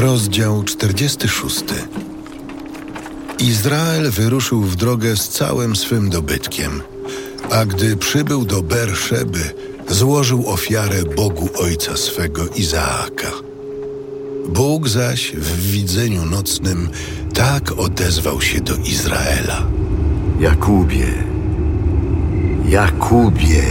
Rozdział 46. Izrael wyruszył w drogę z całym swym dobytkiem, a gdy przybył do Berszeby, złożył ofiarę Bogu ojca swego Izaaka. Bóg zaś w widzeniu nocnym tak odezwał się do Izraela. Jakubie, Jakubie,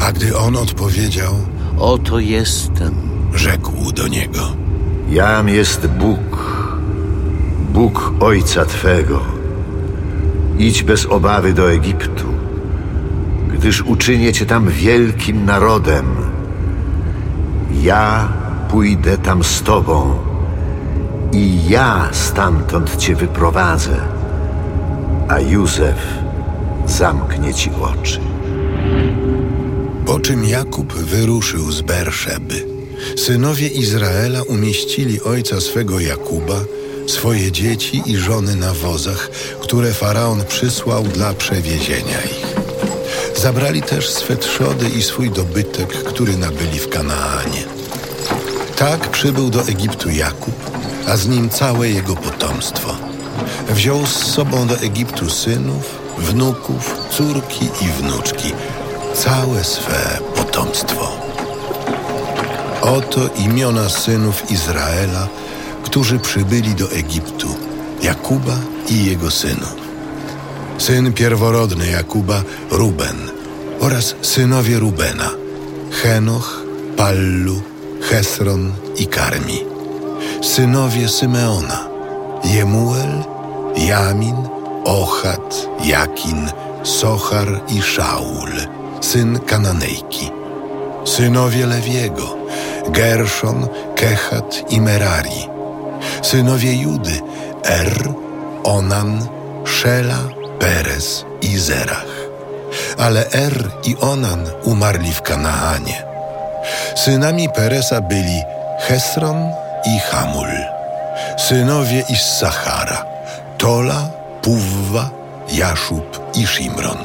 A gdy on odpowiedział, Oto jestem. rzekł do niego: jam jest Bóg, Bóg ojca Twego. Idź bez obawy do Egiptu, gdyż uczynię Cię tam wielkim narodem. Ja pójdę tam z Tobą i ja stamtąd Cię wyprowadzę, a Józef zamknie Ci oczy. Po czym Jakub wyruszył z Berszeby. Synowie Izraela umieścili ojca swego Jakuba, swoje dzieci i żony na wozach, które faraon przysłał dla przewiezienia ich. Zabrali też swe trzody i swój dobytek, który nabyli w Kanaanie. Tak przybył do Egiptu Jakub, a z nim całe jego potomstwo. Wziął z sobą do Egiptu synów, wnuków, córki i wnuczki, całe swe potomstwo. Oto imiona synów Izraela, którzy przybyli do Egiptu, Jakuba i jego synów. Syn pierworodny Jakuba, Ruben, oraz synowie Rubena, Henoch, Pallu, Hesron i Karmi. Synowie Symeona, Jemuel, Jamin, Ochat, Jakin, Sochar i Szaul, syn Kananejki. Synowie Lewiego, Gerszon, Kehat i Merari. Synowie Judy, Er, Onan, Szela, Perez i Zerach. Ale Er i Onan umarli w Kanaanie. Synami Peresa byli Hesron i Hamul. Synowie Issachara, Tola, Puwwa, Jaszub i Szimron.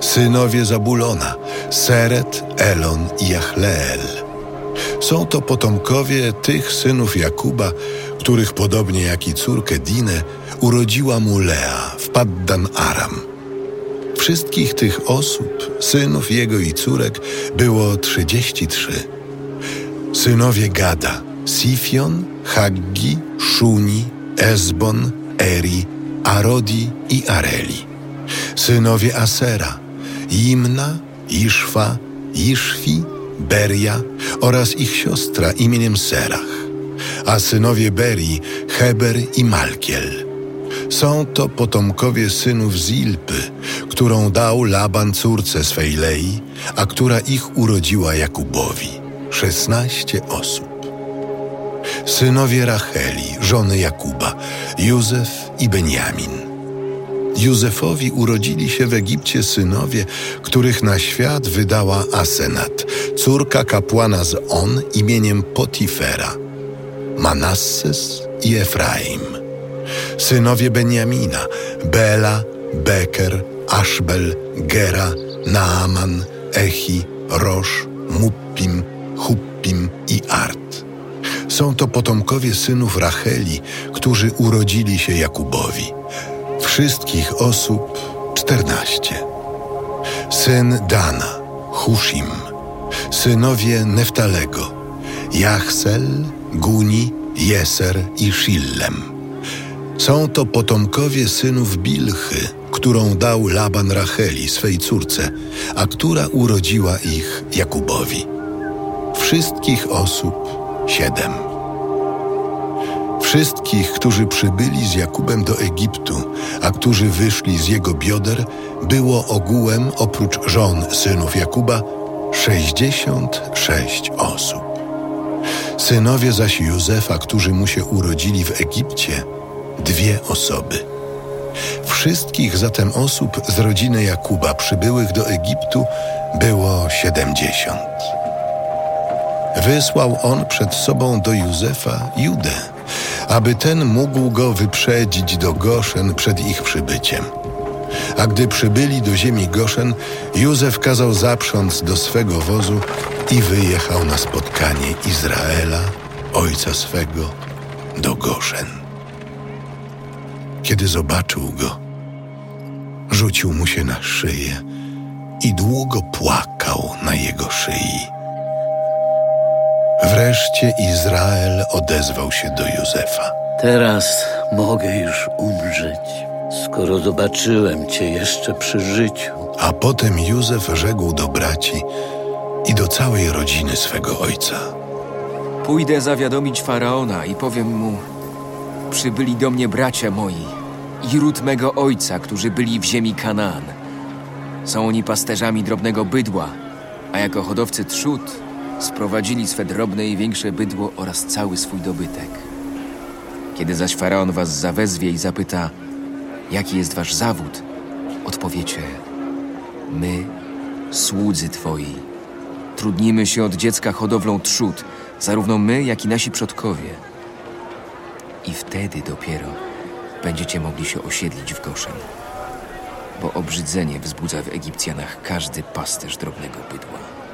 Synowie Zabulona, Seret, Elon i Jachleel. Są to potomkowie tych synów Jakuba, których podobnie jak i córkę Dinę urodziła mu Lea w Paddan Aram. Wszystkich tych osób, synów jego i córek, było trzydzieści trzy. Synowie Gada, Sifion, Haggi, Szuni, Ezbon, Eri, Arodi i Areli. Synowie Asera, Imna, Iszwa, Iszwi, Beria oraz ich siostra imieniem Serach. A synowie Berii, Heber i Malkiel. Są to potomkowie synów Zilpy, którą dał Laban córce swej Lei, a która ich urodziła Jakubowi. Szesnaście osób. Synowie Racheli, żony Jakuba, Józef i Benjamin. Józefowi urodzili się w Egipcie synowie, których na świat wydała Asenat, córka kapłana z On imieniem Potifera, Manasses i Efraim. Synowie Benjamina, Bela, Beker, Aszbel, Gera, Naaman, Echi, Rosz, Muppim, Huppim i Art. Są to potomkowie synów Racheli, którzy urodzili się Jakubowi. Wszystkich osób czternaście. Syn Dana, Hushim. Synowie Neftalego, Jachsel, Guni, Jeser i Shillem. Są to potomkowie synów Bilchy, którą dał Laban Racheli, swej córce, a która urodziła ich Jakubowi. Wszystkich osób siedem. Wszystkich, którzy przybyli z Jakubem do Egiptu, a którzy wyszli z jego bioder, było ogółem oprócz żon synów Jakuba sześćdziesiąt sześć osób. Synowie zaś Józefa, którzy mu się urodzili w Egipcie, dwie osoby. Wszystkich zatem osób z rodziny Jakuba przybyłych do Egiptu było siedemdziesiąt. Wysłał on przed sobą do Józefa Judę, aby ten mógł go wyprzedzić do Goszen przed ich przybyciem. A gdy przybyli do ziemi Goszen, Józef kazał zaprząc do swego wozu i wyjechał na spotkanie Izraela ojca swego do Goszen. Kiedy zobaczył go, rzucił mu się na szyję i długo płakał na jego szyi. Wreszcie Izrael odezwał się do Józefa. Teraz mogę już umrzeć, skoro zobaczyłem cię jeszcze przy życiu. A potem Józef rzekł do braci i do całej rodziny swego ojca. Pójdę zawiadomić faraona i powiem mu: Przybyli do mnie bracia moi i ród mego ojca, którzy byli w ziemi Kanaan. Są oni pasterzami drobnego bydła, a jako hodowcy trzód sprowadzili swe drobne i większe bydło oraz cały swój dobytek. Kiedy zaś faraon was zawezwie i zapyta, jaki jest wasz zawód, odpowiecie: My, słudzy twoi, trudnimy się od dziecka hodowlą trzód, zarówno my, jak i nasi przodkowie. I wtedy dopiero będziecie mogli się osiedlić w Goszen. Bo obrzydzenie wzbudza w Egipcjanach każdy pasterz drobnego bydła.